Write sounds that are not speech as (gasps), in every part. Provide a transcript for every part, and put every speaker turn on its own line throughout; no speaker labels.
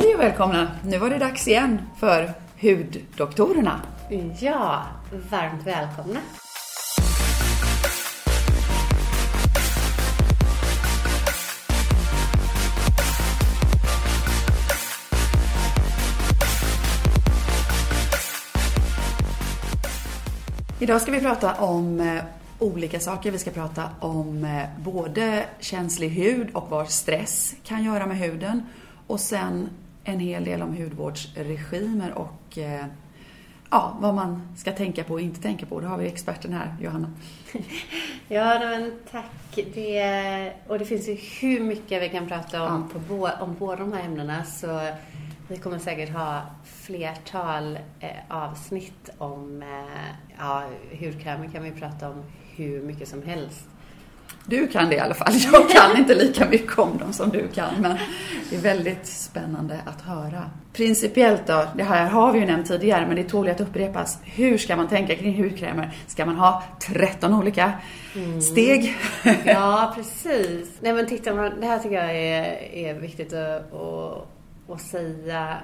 Hej och välkomna! Nu var det dags igen för Huddoktorerna.
Ja, varmt välkomna.
Idag ska vi prata om eh, olika saker. Vi ska prata om eh, både känslig hud och vad stress kan göra med huden. Och sen en hel del om hudvårdsregimer och eh, ja, vad man ska tänka på och inte tänka på. Då har vi experten här, Johanna. (laughs)
Ja, men tack. Det, och det finns ju hur mycket vi kan prata om ja. på om båda de här ämnena. Så vi kommer säkert ha flertal eh, avsnitt om eh, ja, hudkrämer kan vi prata om hur mycket som helst.
Du kan det i alla fall. Jag kan inte lika mycket om dem som du kan. Men det är väldigt spännande att höra. Principiellt då, det här har vi ju nämnt tidigare men det tål att upprepas. Hur ska man tänka kring hudkrämer? Ska man ha 13 olika mm. steg? (laughs)
Ja, precis. Nej men titta, det här tycker jag är, är viktigt att, att, att säga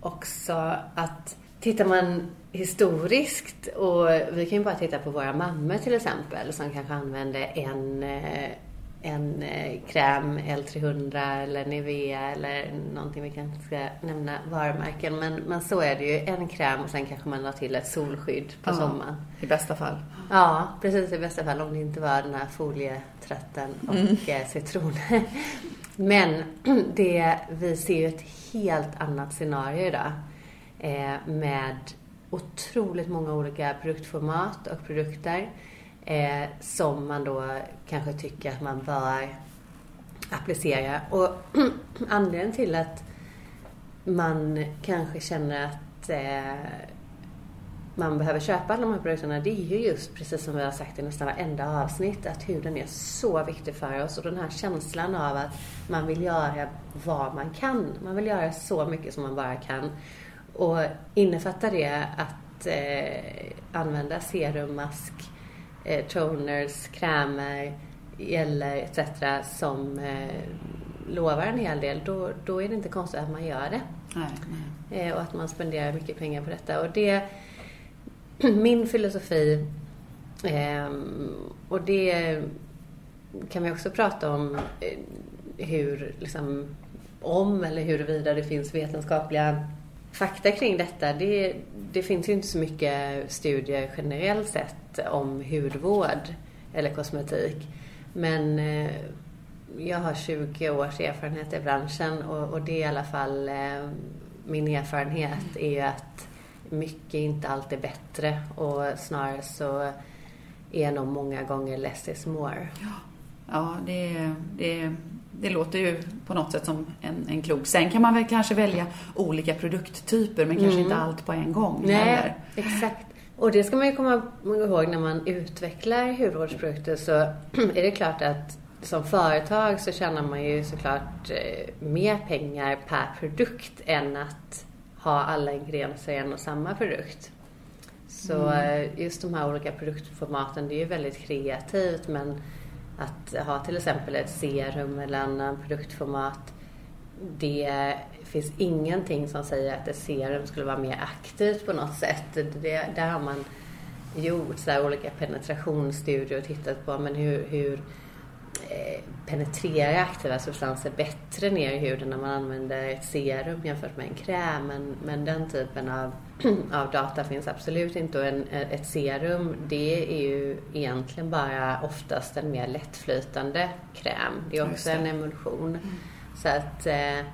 också att tittar man historiskt och vi kan ju bara titta på våra mammor till exempel som kanske använde en, eh, en eh, kräm L300 eller Nivea eller någonting vi kanske ska nämna varumärken. Men, men så är det ju. En kräm och sen kanske man la till ett solskydd på ja, sommaren.
I bästa fall.
Ja, precis i bästa fall. Om det inte var den här folietratten och mm. Eh, citron. Men (clears throat) det, vi ser ju ett helt annat scenario idag. Eh, med otroligt många olika produktformat och produkter eh, som man då kanske tycker att man bör applicera. Och (clears throat) anledningen till att man kanske känner att eh, man behöver köpa alla de här produkterna, det är ju just precis som vi har sagt i nästan varenda avsnitt, att huden är så viktig för oss och den här känslan av att man vill göra vad man kan. Man vill göra så mycket som man bara kan. Och innefattar det att eh, använda serum, mask, eh, toners, krämer, eller etc. som eh, lovar en hel del, då, då är det inte konstigt att man gör det.
Nej, nej.
Eh, och att man spenderar mycket pengar på detta. Och det, (clears throat) min filosofi, eh, och det kan vi också prata om eh, hur, liksom, om eller huruvida det finns vetenskapliga fakta kring detta, det, det finns ju inte så mycket studier generellt sett om hudvård eller kosmetik. Men eh, jag har 20 års erfarenhet i branschen och, och det är i alla fall eh, min erfarenhet är att mycket inte alltid är bättre och snarare så är nog många gånger less is more.
Ja, ja det, det det låter ju på något sätt som en, en klok. Sen kan man väl kanske välja olika produkttyper men kanske mm. inte allt på en gång
Nej, heller. exakt. Och det ska man ju komma ihåg när man utvecklar hudvårdsprodukter så (clears throat) är det klart att som företag så tjänar man ju såklart eh, mer pengar per produkt än att ha alla ingredienser i en och samma produkt. Så mm. Eh, just de här olika produktformaten, det är ju väldigt kreativt men att ha till exempel ett serum eller annan produktformat. Det finns ingenting som säger att ett serum skulle vara mer aktivt på något sätt. Det, där har man gjort så olika penetrationsstudier och tittat på men hur, hur eh, penetrerar aktiva substanser bättre ner i huden när man använder ett serum jämfört med en kräm. Men, men den typen av (clears throat) av data finns absolut inte. Och en, ett serum, det är ju egentligen bara oftast en mer lättflytande kräm. Det är också en emulsion. Mm. Så att eh,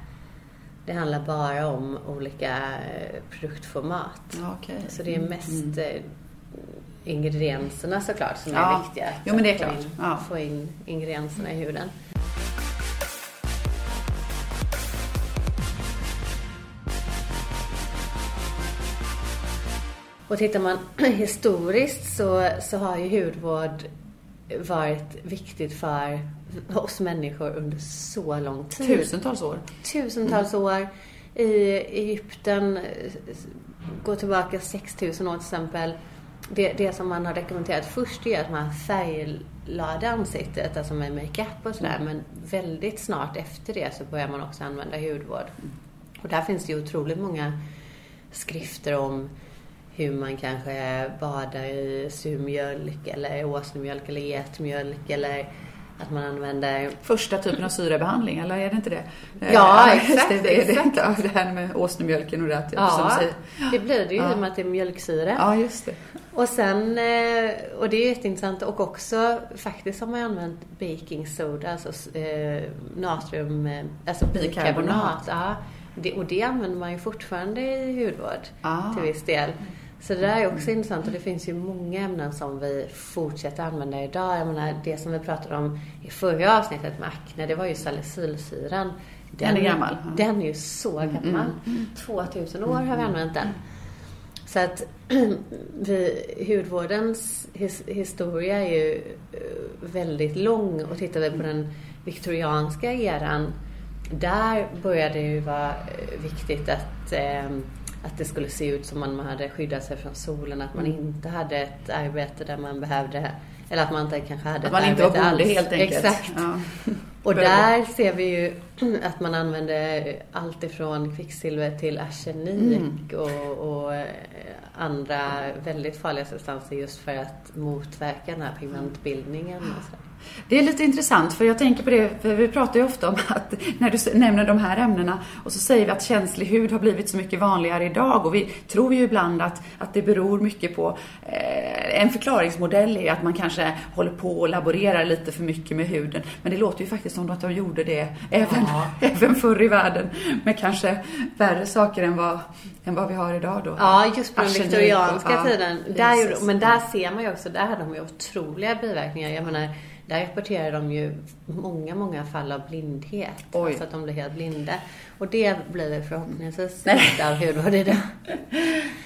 det handlar bara om olika eh, produktformat.
Okay.
Så det är mest mm. ingredienserna såklart som ja. är viktiga.
Jo, men det är klart. Få in,
ja. få in ingredienserna i huden. Och tittar man (clears throat) historiskt så, så har ju hudvård varit viktigt för oss människor under så lång tid.
Tusentals år.
Tusentals mm. år. I Egypten, gå tillbaka 6000 år till exempel. Det, det som man har rekommenderat först är att man färglade ansiktet, alltså med makeup och sådär. Mm. Men väldigt snart efter det så börjar man också använda hudvård. Och där finns det ju otroligt många skrifter om hur man kanske badar i surmjölk eller åsnemjölk eller getmjölk eller att man använder...
Första typen av syrebehandling, eller är det inte det?
Ja, exakt.
Det, det,
exakt.
Det, det här med åsnemjölken och det.
Ja,
som säger.
det blir det ju
Ja.
i och med att det är mjölksyra.
Ja, just det.
Och sen, eh, och det är jätteintressant och också faktiskt har man använt baking soda, alltså eh, natrium, eh, alltså
bikarbonat.
Ja, det, och det använder man ju fortfarande i hudvård
Ah.
till viss del. Så det där är också intressant och det finns ju många ämnen som vi fortsätter använda idag. Jag menar det som vi pratade om i förra avsnittet med akne, det var ju salicylsyran.
Den är gammal. Mm,
Den är ju så gammal. 2000 år har vi använt den. Så att (clears throat) vi, hudvårdens his, historia är ju eh, väldigt lång och tittar vi på den viktorianska eran där började det ju vara eh, viktigt att, eh, att det skulle se ut som om man hade skyddat sig från solen, att man inte hade ett arbete där man behövde eller att man inte kanske hade
Att man
ett
inte var
arbete
bonde
alls.
helt enkelt.
Exakt.
Ja. (laughs)
Och där ser vi ju (clears throat) att man använder allt ifrån kvicksilver till arsenik
Mm.
och, och eh, andra väldigt farliga substanser just för att motverka den här pigmentbildningen. Och så.
Det är lite intressant för jag tänker på det, för vi pratar ju ofta om att när du nämner de här ämnena och så säger vi att känslig hud har blivit så mycket vanligare idag och vi tror ju ibland att, att det beror mycket på eh, en förklaringsmodell är att man kanske håller på och laborerar lite för mycket med huden. Men det låter ju faktiskt som att de gjorde det även, (laughs) även förr i världen med kanske värre saker än vad, än vad vi har idag då.
Ja, just på den viktorianska
och- ja,
tiden. Där, men där ser man ju också, där hade de ju otroliga biverkningar. Jag menar, där rapporterar de ju många, många fall av blindhet.
Oj.
Alltså att de blir helt blinda. Och det blir förhoppningsvis inte av hudvård. (laughs)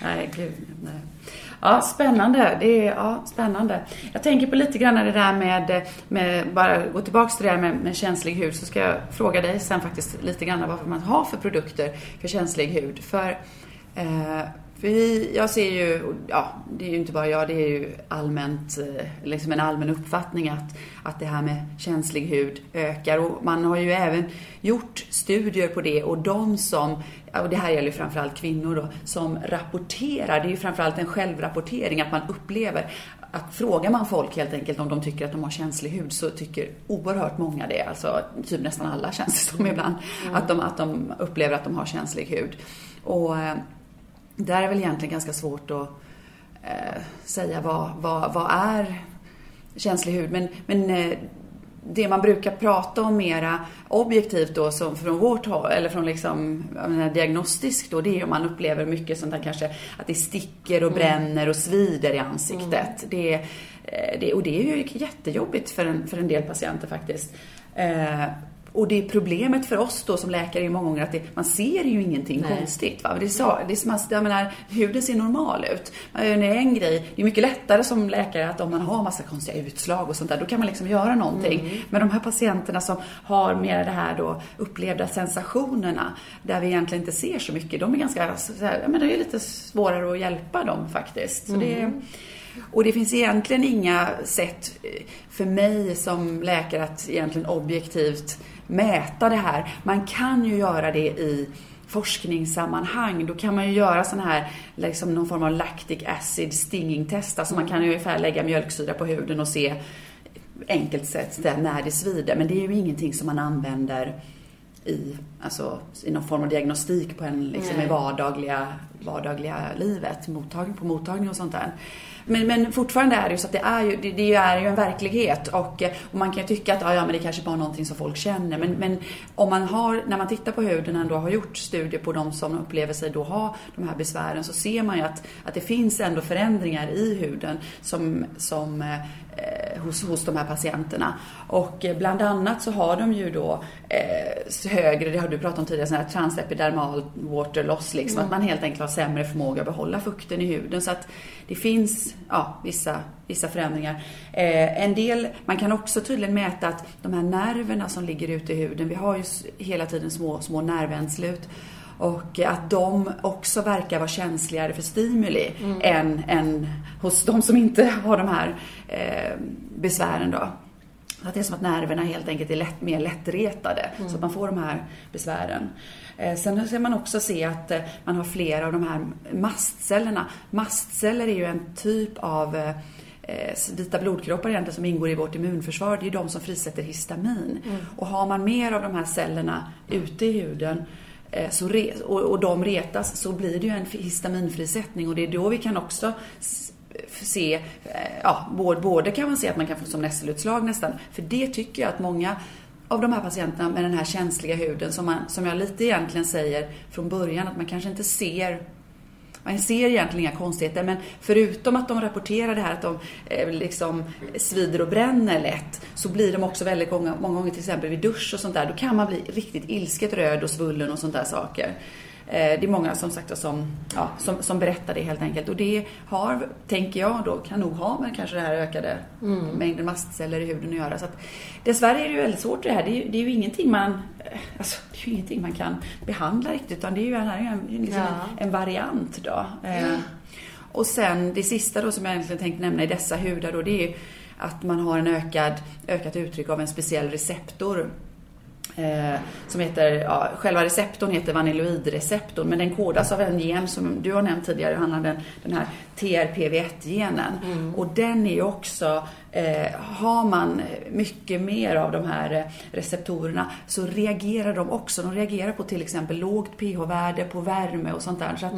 Nej, gud, nej. Ja, spännande. Det är, ja, spännande. Jag tänker på lite grann det där med, med bara gå tillbaks till det där med, med känslig hud så ska jag fråga dig sen faktiskt lite grann vad man har för produkter för känslig hud. För, eh, för vi, jag ser ju, ja, det är ju inte bara jag, det är ju allmänt, eh, liksom en allmän uppfattning att, att det här med känslig hud ökar. Och man har ju även gjort studier på det och de som, och det här gäller ju framförallt kvinnor då, som rapporterar, det är ju framförallt en självrapportering, att man upplever att frågar man folk helt enkelt om de tycker att de har känslig hud så tycker oerhört många det, alltså typ nästan alla känns det som (laughs) ibland, att, de, att de upplever att de har känslig hud. Och eh, där är väl egentligen ganska svårt att eh, säga vad, vad, vad är känslig hud. Men, men eh, det man brukar prata om mera objektivt då, som från vårt håll, eller från liksom, menar, diagnostiskt då, det är om man upplever mycket sånt där kanske att det sticker och bränner och svider i ansiktet. Det, är, eh, det, och det är ju jättejobbigt för en, för en del patienter faktiskt. Eh, och det är problemet för oss då som läkare är många gånger att det, man ser ju ingenting
Nej.
konstigt. Va? Det så, det är jag menar, huden ser normal ut. Det är en grej, det är mycket lättare som läkare att om man har massa konstiga utslag och sånt där, då kan man liksom göra någonting. Men de här patienterna som har mer det här då upplevda sensationerna, där vi egentligen inte ser så mycket, de är ganska, så här, ja, men det är lite svårare att hjälpa dem faktiskt. Så det är, och det finns egentligen inga sätt eh, för mig som läkare att egentligen objektivt mäta det här. Man kan ju göra det i forskningssammanhang. Då kan man ju göra sån här, liksom någon form av lactic acid stinging test. Alltså man kan ju ungefär lägga mjölksyra på huden och se enkelt sett när det svider. Men det är ju ingenting som man använder i, alltså, i någon form av diagnostik på en liksom, i vardagliga, vardagliga livet, mottagning, på mottagning och sånt där. Men, men fortfarande är det ju så att det är ju, det, det är ju en verklighet och, eh, och man kan ju tycka att ja, ja, men det kanske bara är någonting som folk känner. Men, men om man har, när man tittar på huden ändå har gjort studier på de som upplever sig då ha de här besvären så ser man ju att, att det finns ändå förändringar i huden som, som eh, hos, hos de här patienterna. Och eh, bland annat så har de ju då eh, högre, det har du pratat om tidigare, sån här transepidermal water loss, liksom, att man helt enkelt har sämre förmåga att behålla fukten i huden. Så att det finns ja, vissa, vissa förändringar. Eh, en del, man kan också tydligen mäta att de här nerverna som ligger ute i huden, vi har ju hela tiden små, små nervändslut. Och att de också verkar vara känsligare för stimuli än, än hos de som inte har de här eh, besvären då. att det är som att nerverna helt enkelt är lätt, mer lättretade,
Mm.
så att man får de här besvären. Eh, Sen ser man också se att eh, man har flera av de här mastcellerna. Mastceller är ju en typ av eh, vita blodkroppar egentligen som ingår i vårt immunförsvar. Det är ju de som frisätter histamin. Och har man mer av de här cellerna ute i huden Eh, så re, och, och de retas så blir det ju en histaminfrisättning. Och det är då vi kan också se, eh, ja, både, både kan man se att man kan få som nässelutslag nästan, för det tycker jag att många av de här patienterna med den här känsliga huden som, man, som jag lite egentligen säger från början att man kanske inte ser man ser egentligen inga konstigheter men förutom att de rapporterar det här att de eh, liksom svider och bränner lätt så blir de också väldigt många, många gånger till exempel vid dusch och sånt där, då kan man bli riktigt ilsket röd och svullen och sånt där saker. Eh, det är många som sagt som, ja, som, som berättar det helt enkelt och det har, tänker jag då, kan nog ha med kanske det här ökade mängden mastceller i huden att göra. Så att, dessvärre är det ju väldigt svårt det här. Det är, ju- det är ju ingenting man, eh, alltså, det är ju ingenting man kan behandla riktigt utan det är ju, här en, liksom
Ja.
en, variant då. Eh, och sen det sista då som jag egentligen tänkte nämna i dessa hudar då, det är ju att man har en ökad, ökat uttryck av en speciell receptor. Eh, som heter, ja, själva receptorn heter vanilloidreceptorn men den kodas av en gen som du har nämnt tidigare, om den, den här TRPV1-genen. Och den är ju också, eh, har man mycket mer av de här eh, receptorerna så reagerar de också. De reagerar på till exempel lågt pH-värde, på värme och sånt där. Så, att,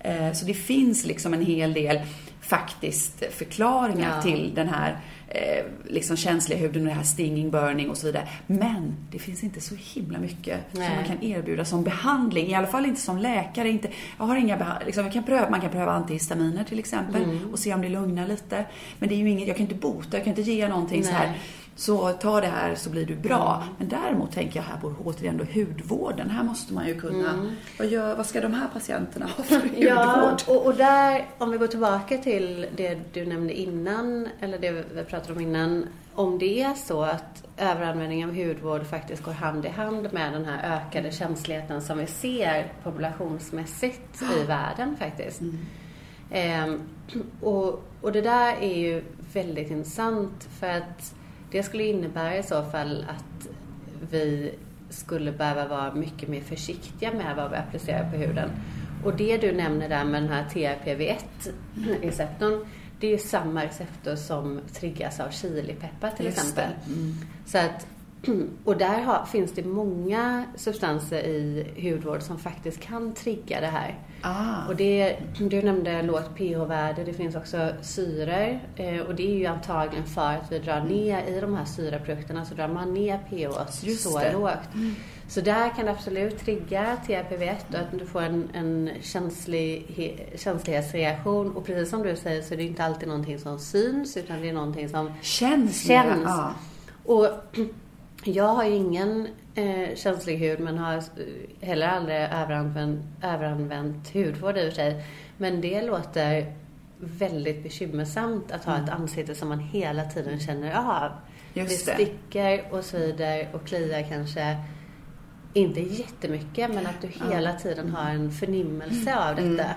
eh, så det finns liksom en hel del faktiskt förklaringar
Ja.
till den här eh, liksom känsliga huden och det här stinging, burning och så vidare. Men det finns inte så himla mycket
Nej.
som man kan erbjuda som behandling. I alla fall inte som läkare. Inte, jag har inga liksom, jag kan pröva, Man kan pröva antihistaminer till exempel och se om det lugnar lite. Men det är ju inget, jag kan inte bota, jag kan inte ge någonting så här. Så ta det här så blir du bra. Men däremot tänker jag här på återigen då hudvården. Här måste man ju kunna, vad, gör, vad ska de här patienterna ha för (laughs) hudvård?
Ja, och, och där, om vi går tillbaka till det du nämnde innan, eller det vi pratade om innan. Om det är så att överanvändning av hudvård faktiskt går hand i hand med den här ökade känsligheten som vi ser populationsmässigt i världen faktiskt. Ehm, och, och det där är ju väldigt intressant för att det skulle innebära i så fall att vi skulle behöva vara mycket mer försiktiga med vad vi applicerar på huden. Och det du nämner där med den här TRPV1-receptorn, det är ju samma receptor som triggas av chilipeppar till
Just
exempel.
Mm.
Så att, (clears throat) och där har, finns det många substanser i hudvård som faktiskt kan trigga det här.
Ah.
Och det, du nämnde lågt pH-värde, det finns också syror eh, och det är ju antagligen för att vi drar ner i de här syraprodukterna så drar man ner pH
Just
så
det. Mm.
lågt. Så där kan det absolut trigga TRPV1 och att du får en, en känslig, he- känslighetsreaktion. Och precis som du säger så är det inte alltid någonting som syns utan det är någonting som
Känns,
Känns.
Ja.
och (clears throat) jag har ju ingen eh, känslig hud men har eh, heller aldrig överanvänt, överanvänt hudvård i och för sig. Men det låter väldigt bekymmersamt att ha ett ansikte som man hela tiden känner av.
Just
det sticker och svider och kliar kanske inte jättemycket men att du hela tiden har en förnimmelse av detta.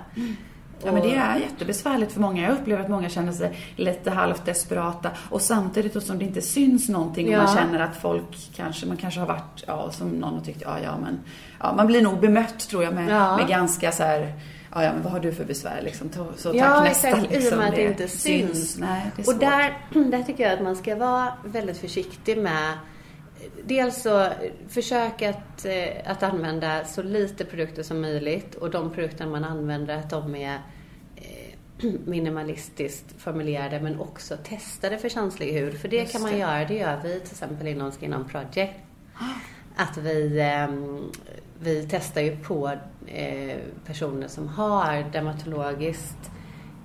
Ja, men det är jättebesvärligt för många. Jag upplever att många känner sig lite halvt desperata och samtidigt som det inte syns någonting och
Ja.
man känner att folk kanske, man kanske har varit, ja, som någon har tyckt, ja, ja, men, ja, man blir nog bemött tror jag med,
Ja.
med ganska så här, ja, ja, men vad har du för besvär liksom? Så tack
Ja,
nästa
exakt. I och
liksom.
med att det inte syns.
Nej, det är
Och
svårt.
där, (clears throat) där tycker jag att man ska vara väldigt försiktig med Dels så försök att, eh, att använda så lite produkter som möjligt och de produkter man använder att de är eh, (clears throat) minimalistiskt formulerade men också testade för känslig hud. För det
Just
kan man
det.
göra, det gör vi till exempel inom Skin On Project. (gasps) Att vi, ehm, vi testar ju på eh, personer som har dermatologiskt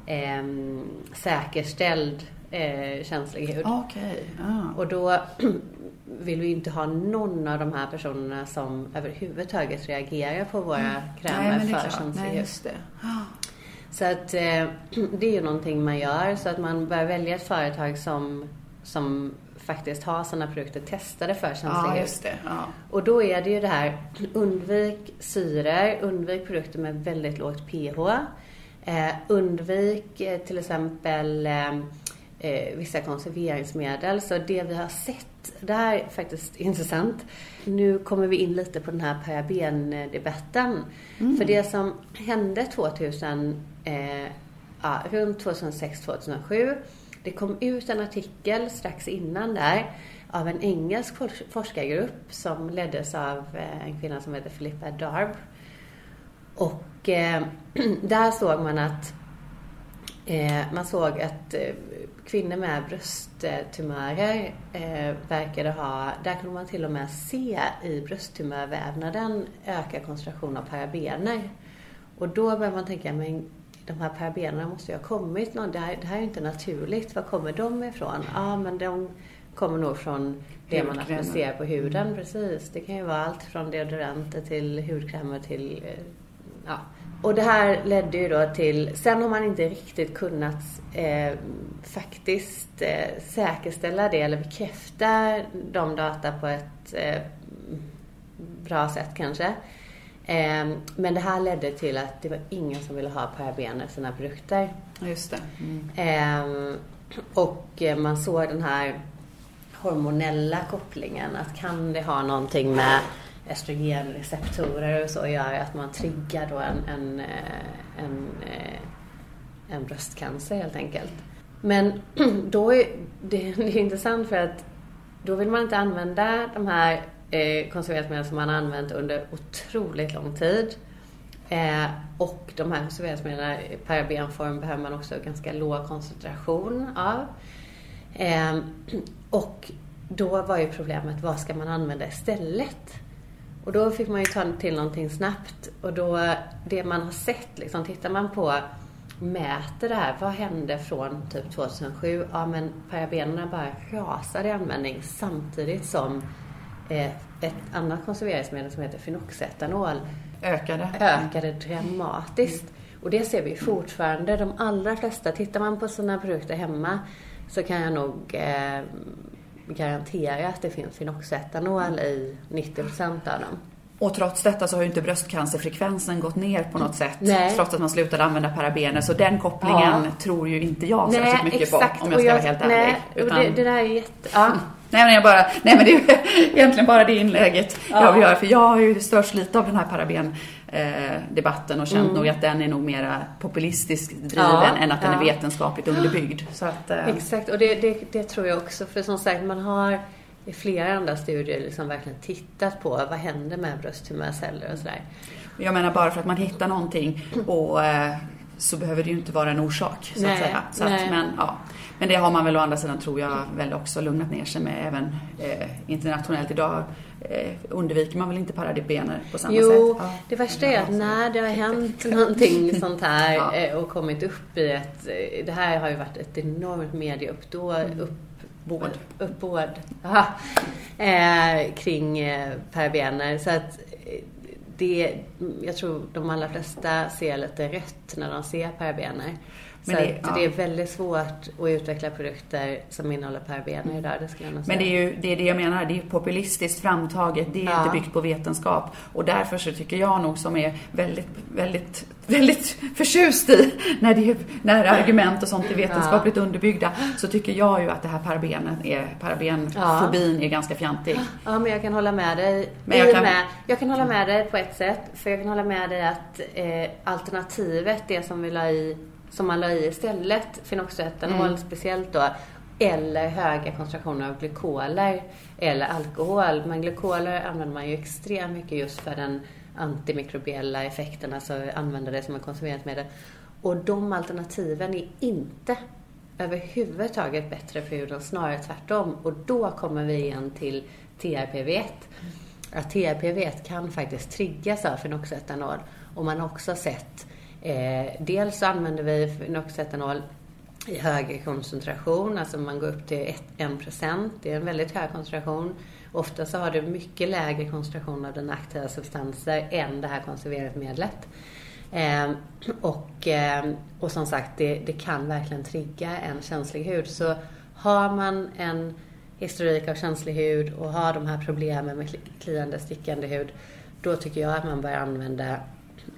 ehm, säkerställd eh, känslig hud.
Okej, ja.
Och då (clears throat) vill vi inte ha någon av de här personerna som överhuvudtaget reagerar på våra
Nej,
krämer
är
för känslig
Nej,
hud.
Ja.
Så att eh, (clears throat) det är ju någonting man gör. Så att man bör välja ett företag som, som faktiskt har sådana produkter testade för känslig
Ja. Ja.
Och då är det ju det här, (clears throat) undvik syror, undvik produkter med väldigt lågt pH. Eh, undvik eh, till exempel eh, vissa konserveringsmedel. Så det vi har sett, det här är faktiskt intressant. Nu kommer vi in lite på den här parabendebatten. Mm. För det som hände 2000, eh, ja, runt 2006-2007 det kom ut en artikel strax innan där av en engelsk forskargrupp som leddes av eh, en kvinna som heter Philippa Darb. Och eh, (clears throat) där såg man att eh, man såg att eh, kvinnor med brösttumörer eh, verkade ha, där kunde man till och med se i brösttumörvävnaden ökad koncentration av parabener. Och då började man tänka, men de här parabenerna måste ju ha kommit någon, det här, det här är ju inte naturligt, var kommer de ifrån? Ja, men de kommer nog från det man applicerar på huden, mm. precis. Det kan ju vara allt från deodoranter till hudkrämer till, eh, ja. Och det här ledde ju då till, sen har man inte riktigt kunnat eh, faktiskt eh, säkerställa det eller bekräfta de data på ett eh, bra sätt kanske. Eh, men det här ledde till att det var ingen som ville ha parabener i sina produkter.
Just det.
Mm. Eh, och man såg den här hormonella kopplingen. Att kan det ha någonting med östrogenreceptorer och så gör att man triggar då en, en, eh, en, eh, en bröstcancer helt enkelt. Men (clears throat) då är det, det är intressant för att då vill man inte använda de här eh, konserveringsmedel som man har använt under otroligt lång tid. Eh, och de här konserveringsmedlen parabenform behöver man också ganska låg koncentration av. Eh, (clears throat) och då var ju problemet, vad ska man använda istället? Och då fick man ju ta till någonting snabbt. Och då, det man har sett, liksom, tittar man på, mäter det här, vad hände från typ 2007? Ja men parabenerna bara rasade i användning samtidigt som eh, ett annat konserveringsmedel som heter fenoxetanol
ökade,
ökade dramatiskt. Och det ser vi fortfarande. De allra flesta, tittar man på sina produkter hemma så kan jag nog eh, garantera att det finns fenoxetanol i 90 av dem.
Och trots detta så har ju inte bröstcancerfrekvensen gått ner på något sätt. Nej. Trots att man slutade använda parabener. Så den kopplingen ja. tror ju inte jag särskilt mycket exakt. på. Om jag ska jag, vara helt ärlig.
Nej, Utan... det, det, där är jätte... Ja.
Nej men, jag bara, nej men det är (laughs) egentligen bara det inlägget ja. jag vill göra. För jag har ju störst lite av den här parabendebatten eh, och känt mm. nog att den är nog mera populistiskt driven ja, än att den är vetenskapligt underbyggd. (gasps) Så att,
eh. Exakt, och det, det, det, tror jag också. För som sagt, man har i flera andra studier liksom verkligen tittat på vad händer med brösttumörceller och sådär.
Jag menar bara för att man hittar någonting och eh, så behöver det ju inte vara en orsak så nej, att säga. Så att, men, ja. Men det har man väl å andra sidan tror jag väl också lugnat ner sig med även eh, internationellt idag. Eh, undviker man väl inte parabener på samma
jo,
sätt?
Jo, ja. det värsta är att när det har hänt någonting (laughs) sånt här ja. eh, och kommit upp i ett... Eh, det här har ju varit ett enormt medieuppbåd mm. upp,
Båd.
Uppbåd. (laughs) Eh, kring eh, parabener. Så att det, jag tror de allra flesta ser lite rött när de ser parabener. Men så det, ja. det, är väldigt svårt att utveckla produkter som innehåller parabener idag, det skulle jag nog
säga. Men det är ju det, är det jag menar, det är populistiskt framtaget, det är ja. inte byggt på vetenskap. Och därför så tycker jag nog som är väldigt, väldigt, väldigt förtjust i när, det är, när argument och sånt är vetenskapligt ja. underbyggda, så tycker jag ju att det här är, parabenfobin är ganska fjantig.
Ja, men jag kan hålla med dig. Men jag, kan... Med, jag kan hålla med dig på ett sätt, för jag kan hålla med dig att eh, alternativet, det som vi la i som man la i istället, fenoxetanol mm. speciellt då, eller höga koncentrationer av glykoler eller alkohol. Men glykoler använder man ju extremt mycket just för den antimikrobiella effekten, alltså använda det som ett konserveringsmedel. Och de alternativen är inte överhuvudtaget bättre för huden, snarare tvärtom. Och då kommer vi igen till TRPV1. Att TRPV1 kan faktiskt triggas av fenoxetanol. Och man har också sett Eh, dels använder vi fenoxetanol i högre koncentration, alltså man går upp till 1%. Det är en väldigt hög koncentration. Ofta så har du mycket lägre koncentration av den aktiva substanser än det här konserveringsmedlet. Eh, och, eh, och som sagt, det, det, kan verkligen trigga en känslig hud. Så har man en historik av känslig hud och har de här problemen med kliande, stickande hud, då tycker jag att man bör använda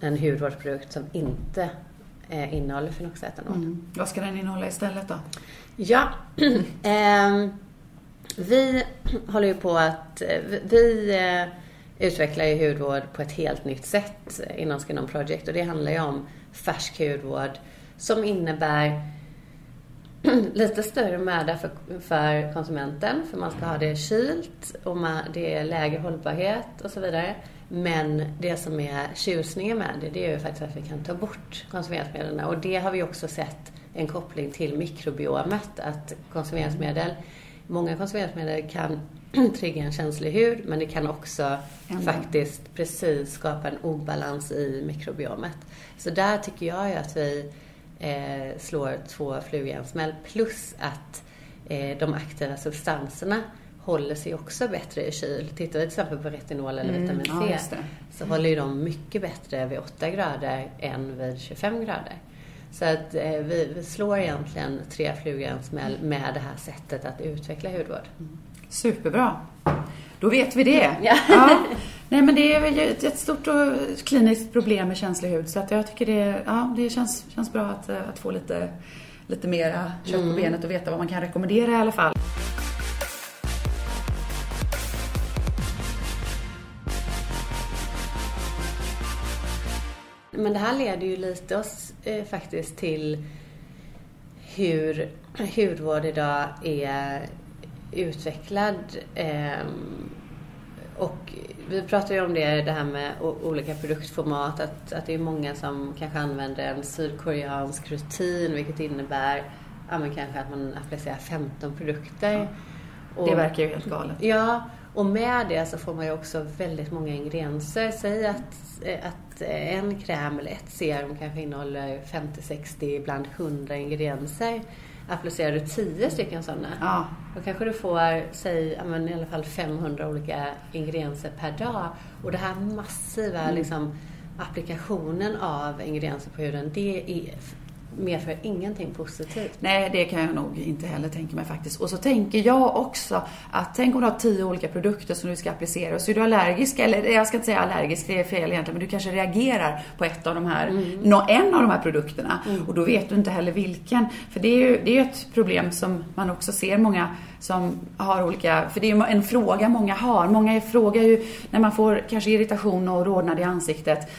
en hudvårdsprodukt som inte eh, innehåller fenoxetanol. Mm.
Vad ska den innehålla istället då?
Ja, (clears throat) eh, vi (clears throat) håller ju på att, eh, vi eh, utvecklar ju hudvård på ett helt nytt sätt inom Skin Project och det handlar ju om färsk hudvård som innebär (clears throat) lite större möda för, för konsumenten för man ska ha det kylt och man, det är lägre hållbarhet och så vidare. Men det som är tjusningen med det, det är ju faktiskt att vi kan ta bort konserveringsmedlen och det har vi också sett en koppling till mikrobiomet, att konserveringsmedel, många konserveringsmedel kan (clears throat) trigga en känslig hud men det kan också mm. faktiskt precis skapa en obalans i mikrobiomet. Så där tycker jag ju att vi eh, slår två flugor i en smäll. Plus att eh, de aktiva substanserna håller sig också bättre i kyl. Tittar vi till exempel på retinol eller mm, vitamin C ja, så håller ju de mycket bättre vid 8 grader än vid 25 grader. Så att eh, vi, vi, slår egentligen tre flugor i en smäll med det här sättet att utveckla hudvård. Mm.
Superbra. Då vet vi det. Ja. ja. Nej men det är väl ett, stort och kliniskt problem med känslig hud så att jag tycker det, ja, det känns, känns bra att, att få lite, lite mera kött på mm. benet och veta vad man kan rekommendera i alla fall.
Men det här leder ju lite oss eh, faktiskt till hur hudvård idag är utvecklad. Eh, och vi pratar ju om det, det här med olika produktformat. Att, att det är många som kanske använder en sydkoreansk rutin vilket innebär ja, men kanske att man applicerar 15 produkter. Ja.
Och, det verkar ju helt galet.
Ja, och med det så får man ju också väldigt många ingredienser. Säg att, att en kräm eller ett serum kanske innehåller 50, 60, ibland 100 ingredienser applicerar du tio stycken sådana, ja. då kanske du får, säg, i alla fall 500 olika ingredienser per dag. Och det här massiva mm. liksom, applikationen av ingredienser på huden, det är medför ingenting positivt.
Nej, det kan jag nog inte heller tänka mig faktiskt. Och så tänker jag också att tänk om du har tio olika produkter som du ska applicera och så är du allergisk, eller jag ska inte säga allergisk, det är fel egentligen, men du kanske reagerar på ett av de här, mm. en av de här produkterna mm. och då vet du inte heller vilken. För det är ju det är ett problem som man också ser många som har olika, för det är ju en fråga många har. Många frågar ju när man får kanske irritation och rodnad i ansiktet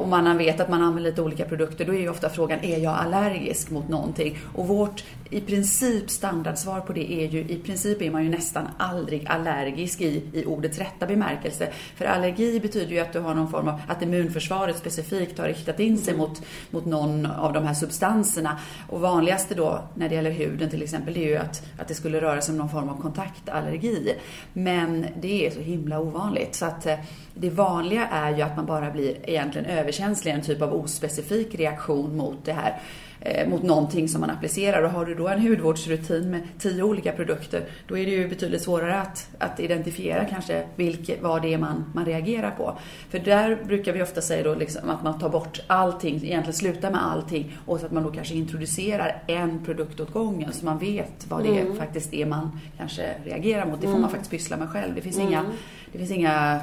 och man vet att man använder lite olika produkter, då är ju ofta frågan, är jag allergisk mot någonting? Och vårt i princip standardsvar på det är ju, i princip är man ju nästan aldrig allergisk i, i ordets rätta bemärkelse. För allergi betyder ju att du har någon form av, att immunförsvaret specifikt har riktat in sig mot, mot någon av de här substanserna. Och vanligaste då, när det gäller huden till exempel, det är ju att, att det skulle röra sig om någon form av kontaktallergi. Men det är så himla ovanligt. Så att eh, det vanliga är ju att man bara blir egentligen överkänslig, en typ av ospecifik reaktion mot det här eh, mot någonting som man applicerar. Och har du då en hudvårdsrutin med tio olika produkter, då är det ju betydligt svårare att, att identifiera kanske vilke, vad det är man, man reagerar på. För där brukar vi ofta säga då liksom att man tar bort allting, egentligen slutar med allting och så att man då kanske introducerar en produkt åt gången så man vet vad det mm. faktiskt är man kanske reagerar mot. Det får mm. man faktiskt pyssla med själv. Det finns mm. inga, det finns inga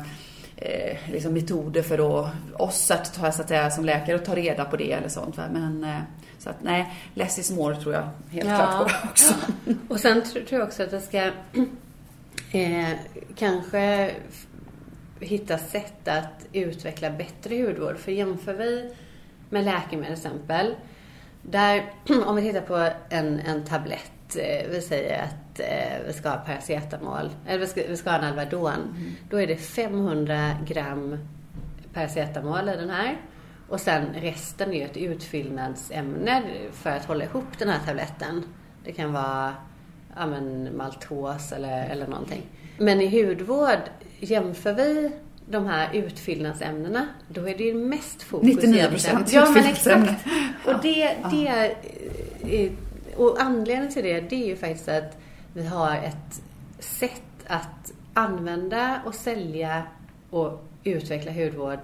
eh, liksom metoder för då oss att ta, så att säga, som läkare att ta reda på det eller sånt. Va? Men eh, så att nej, less is more tror jag helt ja. klart på också.
Och sen tror jag också att det ska (clears throat) eh, kanske hitta sätt att utveckla bättre hudvård. För jämför vi med läkemedel exempel. Där, (clears throat) om vi tittar på en, en tablett Eh, vi säger att vi ska ha paracetamol, eller vi ska, ha en Alvedon. Mm. Då är det 500 gram paracetamol i den här. Och sen resten är ett utfyllnadsämne för att hålla ihop den här tabletten. Det kan vara ja, men, maltos eller, eller någonting. Men i hudvård, jämför vi de här utfyllnadsämnena, då är det ju mest fokus
99 procent
Ja, men exakt. Och det, det är och anledningen till det, det är ju faktiskt att vi har ett sätt att använda och sälja och utveckla hudvård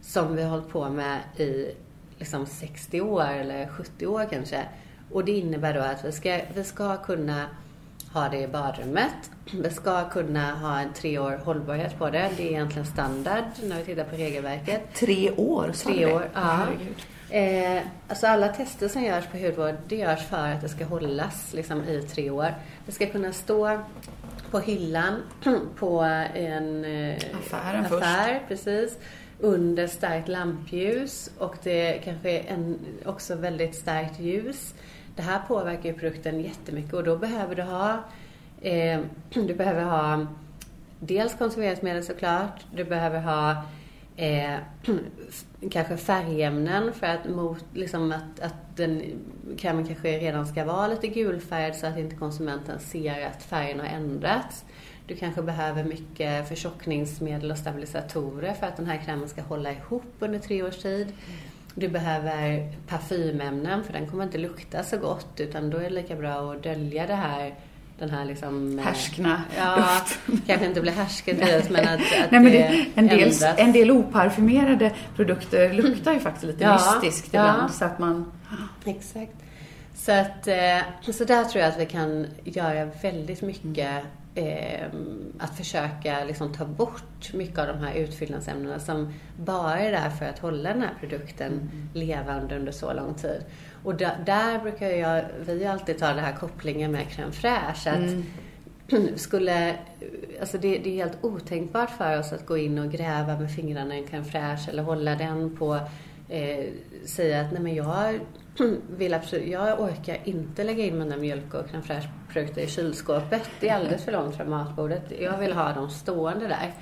som vi har hållit på med i liksom 60 år eller 70 år kanske. Och det innebär då att vi ska, vi ska kunna ha det i badrummet. Det ska kunna ha en tre år hållbarhet på det. Det är egentligen standard när vi tittar på regelverket.
Tre år?
Tre år, ja. Eh, alltså alla tester som görs på hudvård, det görs för att det ska hållas liksom, i tre år. Det ska kunna stå på hyllan (clears throat) på en eh,
Affären
affär,
först.
precis. Under starkt lampljus och det kanske en, också väldigt starkt ljus. Det här påverkar ju produkten jättemycket och då behöver du ha eh, (clears throat) du behöver ha dels konserveringsmedel såklart. Du behöver ha eh, (clears throat) kanske färgämnen för att, mot, liksom att, att den krämen kanske redan ska vara lite gulfärgad så att inte konsumenten ser att färgen har ändrats. Du kanske behöver mycket förtjockningsmedel och stabilisatorer för att den här krämen ska hålla ihop under tre års tid. Du behöver parfymämnen för den kommer inte lukta så gott utan då är det lika bra att dölja det här den här liksom...
Eh, Härskna
Ja, (laughs)
doften.
kanske inte blir härsket men att, att
Nej, men
det
en, del, en del oparfumerade produkter luktar ju faktiskt lite
Ja,
mystiskt
ja.
ibland. Så att man...
Exakt. Så, att, eh, så där tror jag att vi kan göra väldigt mycket eh, att försöka liksom ta bort mycket av de här utfyllnadsämnena som bara är där för att hålla den här produkten levande under så lång tid. Och där, där brukar jag, vi alltid ta den här kopplingen med crème fraîche. Att (clears throat) skulle, alltså det, det är helt otänkbart för oss att gå in och gräva med fingrarna i en crème fraîche eller hålla den på, eh, säga att nej men jag (clears throat) vill absolut, jag orkar inte lägga in mina mjölk och crème fraîche-produkter i kylskåpet. Det är alldeles för långt från matbordet. Jag vill ha dem stående där.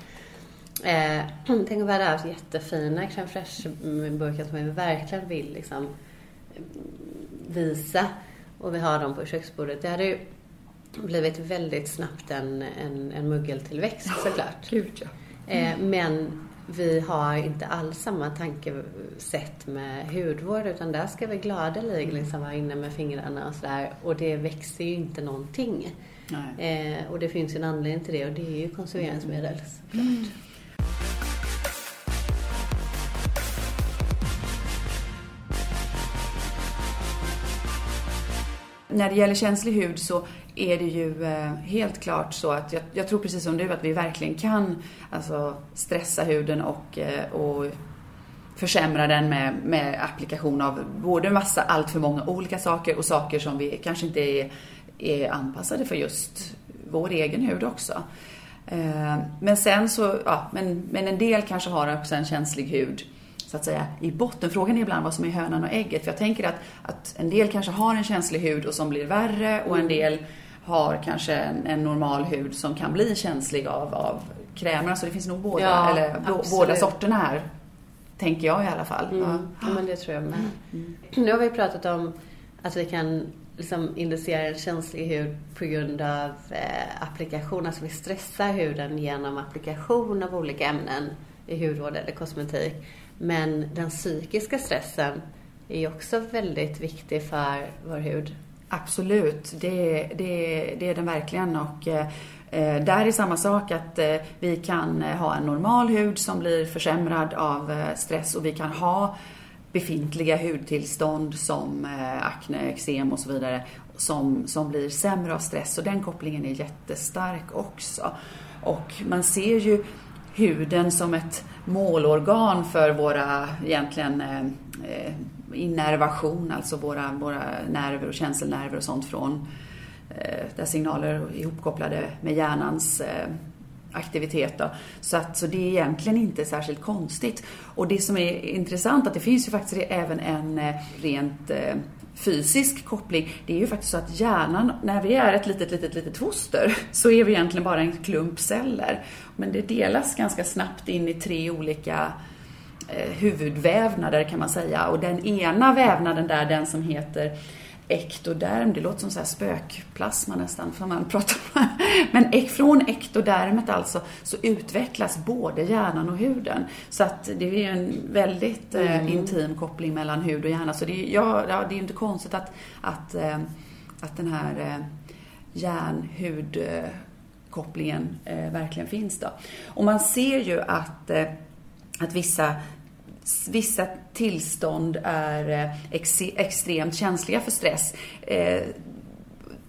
Eh, (clears throat) tänk om vi hade haft jättefina crème fraîche-burkar som vi verkligen vill liksom visa och vi har dem på köksbordet. Det hade ju blivit väldigt snabbt en, en, en muggeltillväxt såklart.
Gud, ja.
Eh, men vi har inte alls samma tankesätt med hudvård utan där ska vi gladeligen liksom vara inne med fingrarna och sådär och det växer ju inte någonting.
Nej.
Eh, och det finns ju en anledning till det och det är ju konserveringsmedel såklart.
När det gäller känslig hud så är det ju eh, helt klart så att jag, jag tror precis som du att vi verkligen kan alltså, stressa huden och, eh, och försämra den med, med applikation av både massa, allt för många olika saker och saker som vi kanske inte är, är anpassade för just vår egen hud också. Eh, men sen så, ja, men, men en del kanske har också en känslig hud så att säga i botten. Frågan är ibland vad som är hönan och ägget. För jag tänker att, att en del kanske har en känslig hud och som blir värre och en del har kanske en, en normal hud som kan bli känslig av, av krämerna. Så det finns nog båda,
Ja,
eller,
absolut.
båda sorterna här. Tänker jag i alla fall.
Mm.
Ja.
Men det tror jag med. Nu har vi pratat om att vi kan liksom inducera en känslig hud på grund av eh, applikation. Alltså vi stressar huden genom applikation av olika ämnen i hudvård eller kosmetik. Men den psykiska stressen är ju också väldigt viktig för vår hud.
Absolut, det, det, det är den verkligen. Och, eh, där är samma sak att eh, vi kan ha en normal hud som blir försämrad av eh, stress och vi kan ha befintliga hudtillstånd som eh, akne, eksem och så vidare som, som blir sämre av stress. Och den kopplingen är jättestark också. Och man ser ju huden som ett målorgan för våra egentligen eh, innervation, alltså våra, våra nerver och känselnerver och sånt från eh, där signaler är ihopkopplade med hjärnans eh, aktivitet. Då. Så, att, så det är egentligen inte särskilt konstigt. Och det som är intressant att det finns ju faktiskt även en eh, rent eh, fysisk koppling. Det är ju faktiskt så att hjärnan, när vi är ett litet, litet, litet foster, så är vi egentligen bara en klump celler. Men det delas ganska snabbt in i tre olika eh, huvudvävnader kan man säga. Och den ena vävnaden där, den som heter ektoderm, det låter som så här spökplasma nästan, för man pratar om Men ek, från ektodermet alltså, så utvecklas både hjärnan och huden. Så att det är ju en väldigt eh, intim koppling mellan hud och hjärna. Så det är, ja, det är inte konstigt att, att, eh, att den här eh, hjärn-hud eh, kopplingen eh, verkligen finns då. Och man ser ju att, eh, att vissa Vissa tillstånd är eh, ex extremt känsliga för stress. Eh,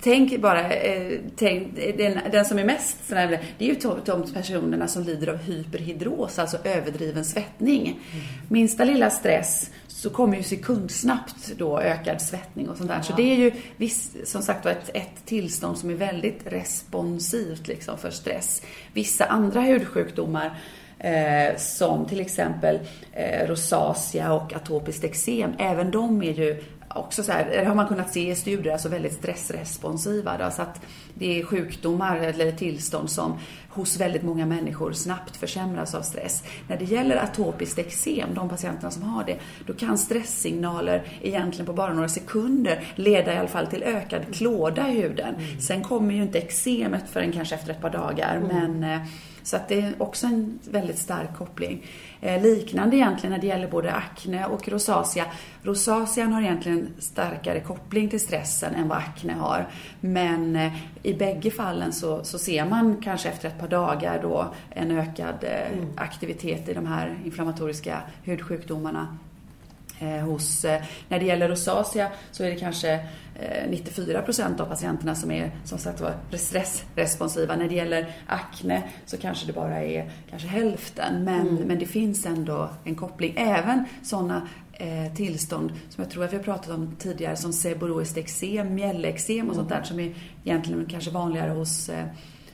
tänk bara, eh, tänk, den, den som är mest sån här, det är ju de, personerna som lider av hyperhidros, alltså överdriven svettning. Mm. Minsta lilla stress så kommer ju sekundsnabbt då ökad svettning och sånt där. Ja. Så det är ju viss, som sagt ett, ett tillstånd som är väldigt responsivt liksom för stress. Vissa andra hudsjukdomar eh, som till exempel eh, rosacea och atopiskt eksem, även de är ju också så här, det har man kunnat se i studier, alltså väldigt stressresponsiva. Då, så att det är sjukdomar eller tillstånd som hos väldigt många människor snabbt försämras av stress. När det gäller atopiskt eksem, de patienterna som har det, då kan stresssignaler egentligen på bara några sekunder leda i alla fall till ökad klåda i huden. Mm. Sen kommer ju inte eksemet förrän kanske efter ett par dagar, mm. men eh, så att det är också en väldigt stark koppling. Eh, liknande egentligen när det gäller både akne och rosacea. Rosacean har egentligen starkare koppling till stressen än vad akne har. Men eh, i bägge fallen så, så ser man kanske efter ett par dagar då en ökad eh, mm. aktivitet i de här inflammatoriska hudsjukdomarna. Eh, hos, eh, när det gäller rosacea så är det kanske 94 eh, procent av patienterna som är som sagt var stressresponsiva. När det gäller akne så kanske det bara är kanske hälften. Men, mm. men det finns ändå en koppling. Även sådana eh, tillstånd som jag tror att vi har pratat om tidigare som seboroiskt eksem, mjällexem och mm. sånt där som är egentligen kanske vanligare hos eh,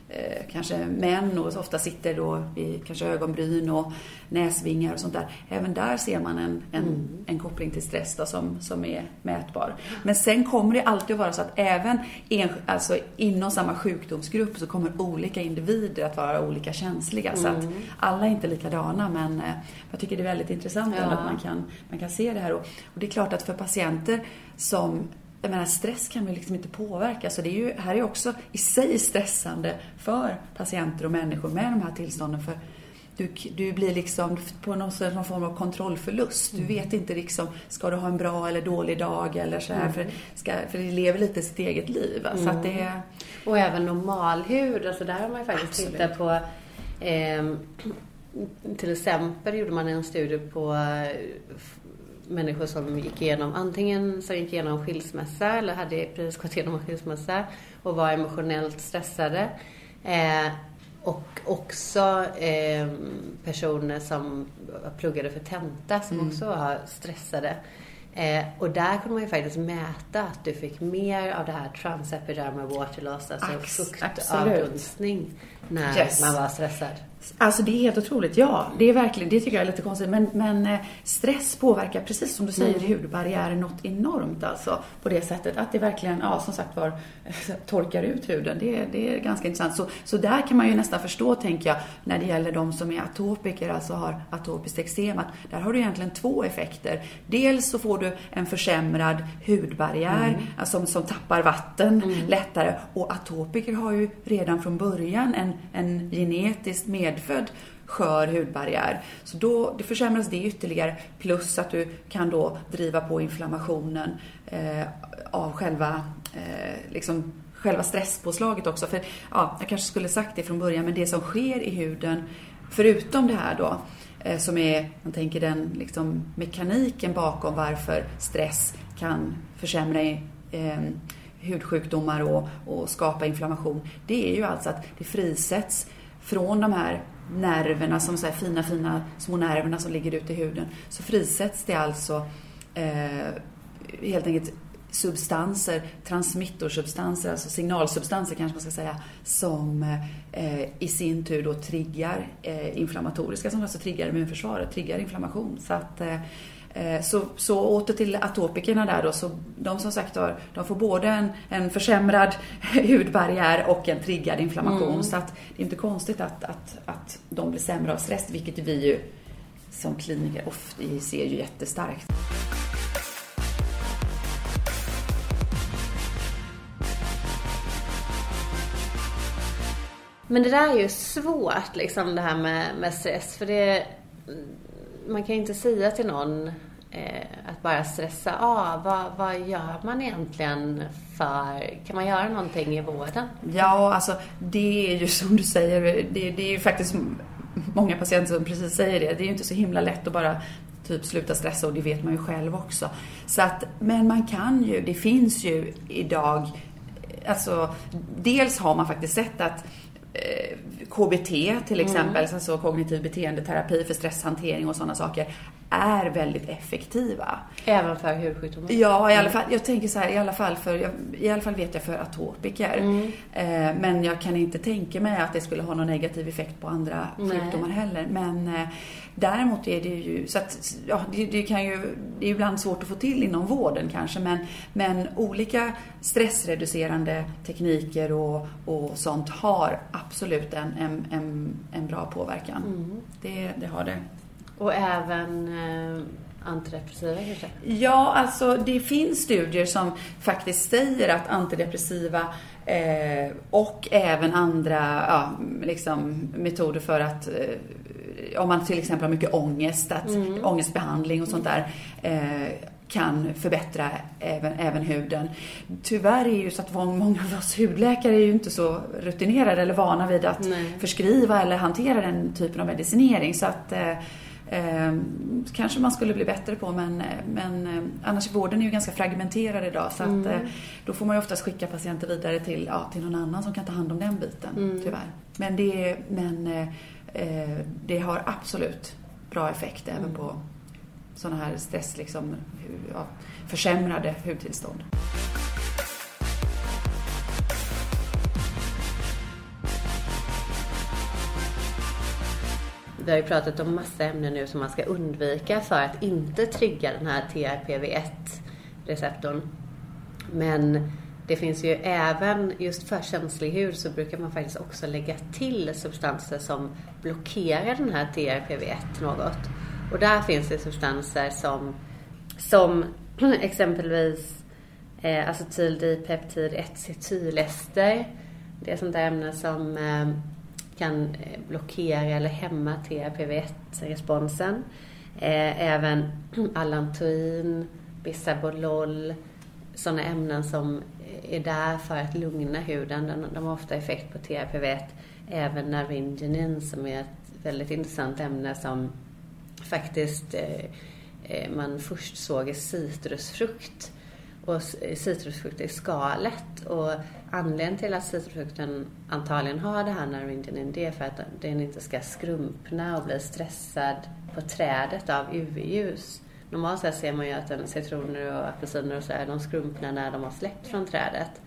eh, kanske män och ofta sitter då i kanske ögonbryn och näsvingar och sånt där. Även där ser man en, en, mm. en koppling till stress då, som, som är mätbar. Men sen kommer det alltid att vara så att även en, alltså inom samma sjukdomsgrupp så kommer olika individer att vara olika känsliga. Mm. Så att mm. alla är inte likadana men eh, jag tycker det är väldigt intressant ja. att man kan, man kan se det här. Och, och det är klart att för patienter som jag menar, stress kan vi liksom inte påverka. Så det är ju, här är också i sig stressande för patienter och människor med de här tillstånden. För du, du blir liksom på någon, någon form av kontrollförlust. Du mm. vet inte liksom, ska du ha en bra eller dålig dag eller så här, mm. för, ska, för det lever lite sitt eget liv. Mm. Så att det...
Och även normalhud, alltså där har man ju faktiskt Absolut. tittat på eh, till exempel gjorde man en studie på människor som gick igenom antingen som gick igenom skilsmässa eller hade precis gått igenom en skilsmässa och var emotionellt stressade. Eh, och också eh, personer som pluggade för tenta som mm. också var stressade. Eh, och där kunde man ju faktiskt mäta att du fick mer av det här transepidermal water loss, alltså fuktavdunstning, när yes. man var stressad.
Alltså det är helt otroligt, ja. Det är verkligen, det tycker jag är lite konstigt. Men, men eh, stress påverkar, precis som du säger, mm. hudbarriären något enormt alltså. På det sättet att det verkligen, ja som sagt var, (laughs) torkar ut huden. Det, det är ganska intressant. Så, så där kan man ju nästan förstå, tänker jag, när det gäller de som är atopiker, alltså har atopiskt eksem, att där har du egentligen två effekter. Dels så får du en försämrad hudbarriär, mm. alltså, som tappar vatten mm. lättare. Och atopiker har ju redan från början en, en genetiskt med medfödd skör hudbarriär. Så då det försämras det ytterligare plus att du kan då driva på inflammationen eh, av själva, eh, liksom, själva stresspåslaget också. För ja, jag kanske skulle sagt det från början, men det som sker i huden, förutom det här då, eh, som är, man tänker den liksom, mekaniken bakom varför stress kan försämra eh, hudsjukdomar och, och skapa inflammation. Det är ju alltså att det frisätts från de här nerverna, som så fina, fina små nerverna som ligger ute i huden, så frisätts det alltså eh, helt enkelt substanser, transmittorsubstanser, alltså signalsubstanser kanske man ska säga, som eh, i sin tur då triggar eh, inflammatoriska, som alltså triggar immunförsvaret, triggar inflammation. Så att Eh, så, så åter till atopikerna där då, så de som sagt har, de får både en, en försämrad (laughs) hudbarriär och en triggad inflammation. Mm. Så att det är inte konstigt att, att, att de blir sämre av stress, vilket vi ju som kliniker ofta ser ju jättestarkt.
Men det där är ju svårt, liksom det här med, med stress. För det, man kan ju inte säga till någon eh, att bara stressa av. Vad, vad gör man egentligen för... Kan man göra någonting i vården?
Ja, alltså det är ju som du säger, det, det är ju faktiskt många patienter som precis säger det. Det är ju inte så himla lätt att bara typ sluta stressa och det vet man ju själv också. Så att, men man kan ju, det finns ju idag alltså, dels har man faktiskt sett att eh, KBT till exempel, mm. alltså kognitiv beteendeterapi för stresshantering och sådana saker, är väldigt effektiva.
Även för hudsjukdomar?
Ja, i alla fall, jag tänker så här, i alla fall för, i alla fall vet jag för atopiker. Mm. Eh, men jag kan inte tänka mig att det skulle ha någon negativ effekt på andra Nej. sjukdomar heller. Men eh, däremot är det ju, så att, ja, det, det, kan ju, det är ibland svårt att få till inom vården kanske, men, men olika stressreducerande tekniker och, och sånt har absolut en, en, en, en bra påverkan. Mm. Det, det har det.
Och även eh, antidepressiva kanske?
Ja, alltså det finns studier som faktiskt säger att antidepressiva eh, och även andra ja, liksom, metoder för att eh, om man till exempel har mycket ångest, att mm. ångestbehandling och sånt där eh, kan förbättra även, även huden. Tyvärr är ju så att många av oss hudläkare är ju inte så rutinerade eller vana vid att Nej. förskriva eller hantera den typen av medicinering. Så att eh, Eh, kanske man skulle bli bättre på men, men eh, annars vården är ju ganska fragmenterad idag så mm. att eh, då får man ju oftast skicka patienter vidare till, ja, till någon annan som kan ta hand om den biten mm. tyvärr. Men, det, men eh, det har absolut bra effekt även mm. på sådana här stress, liksom, ja, försämrade hudtillstånd.
vi har ju pratat om massa ämnen nu som man ska undvika för att inte trigga den här TRPV1-receptorn. Men det finns ju även, just för känslig hud så brukar man faktiskt också lägga till substanser som blockerar den här TRPV1 något. Och där finns det substanser som, som (clears throat) exempelvis eh, acetildipeptid 1-cetylester. Det är sånt där ämne som eh, kan eh, blockera eller hämma TRPV1-responsen. Eh, även (clears throat) allantoin, bisabolol, sådana ämnen som är där för att lugna huden. De har ofta effekt på TRPV1. Även naringenin som är ett väldigt intressant ämne som faktiskt eh, eh, man först såg i citrusfrukt och eh, citrusfrukt i skalet. Och anledningen till att citrusfrukten antagligen har det här naringinin det är för att den inte ska skrumpna och bli stressad på trädet av UV-ljus. Normalt sett ser man ju att citroner och apelsiner och så är de skrumpna när de har släppt från trädet.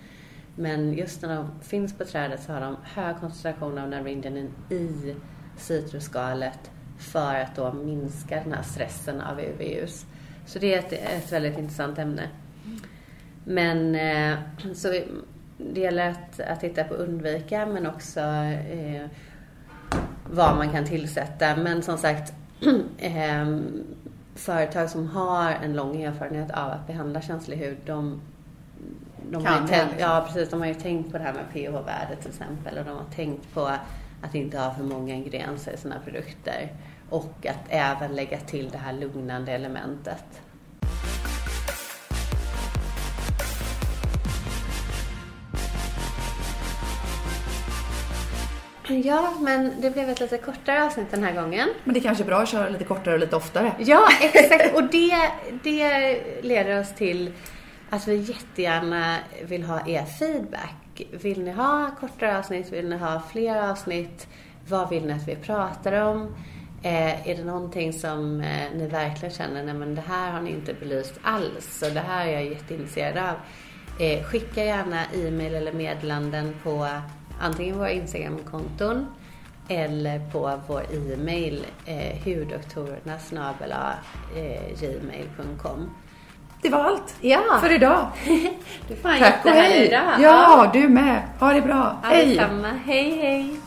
Men just när de finns på trädet så har de hög koncentration av naringinin i citrusskalet för att då minska den här stressen av UV-ljus. Så det är ett, ett väldigt intressant ämne. Men eh, så det gäller att, att titta på undvika men också eh, vad man kan tillsätta. Men som sagt, (clears throat) eh, företag som har en lång erfarenhet av att behandla känslig hud, de, de har, ju tänkt, ja, precis, de har ju tänkt på det här med pH-värde till exempel och de har tänkt på att inte ha för många ingredienser i sina produkter och att även lägga till det här lugnande elementet. Ja, men det blev ett lite kortare avsnitt den här gången.
Men det är kanske är bra att köra lite kortare och lite oftare.
Ja, exakt. Och det, det leder oss till att vi jättegärna vill ha er feedback. Vill ni ha kortare avsnitt? Vill ni ha fler avsnitt? Vad vill ni att vi pratar om? Eh, är det någonting som eh, ni verkligen känner, nej men det här har ni inte belyst alls och det här är jag jätteintresserad av. Eh, skicka gärna e-mail eller meddelanden på antingen våra Instagramkonton eller på vår e-mail eh, hurdoktorerna eh, gmail.com.
Det var allt
ja.
för idag. (laughs)
du får Tack och hej. Idag.
Ja, du med. Ha det bra.
Hej. Hej, hej.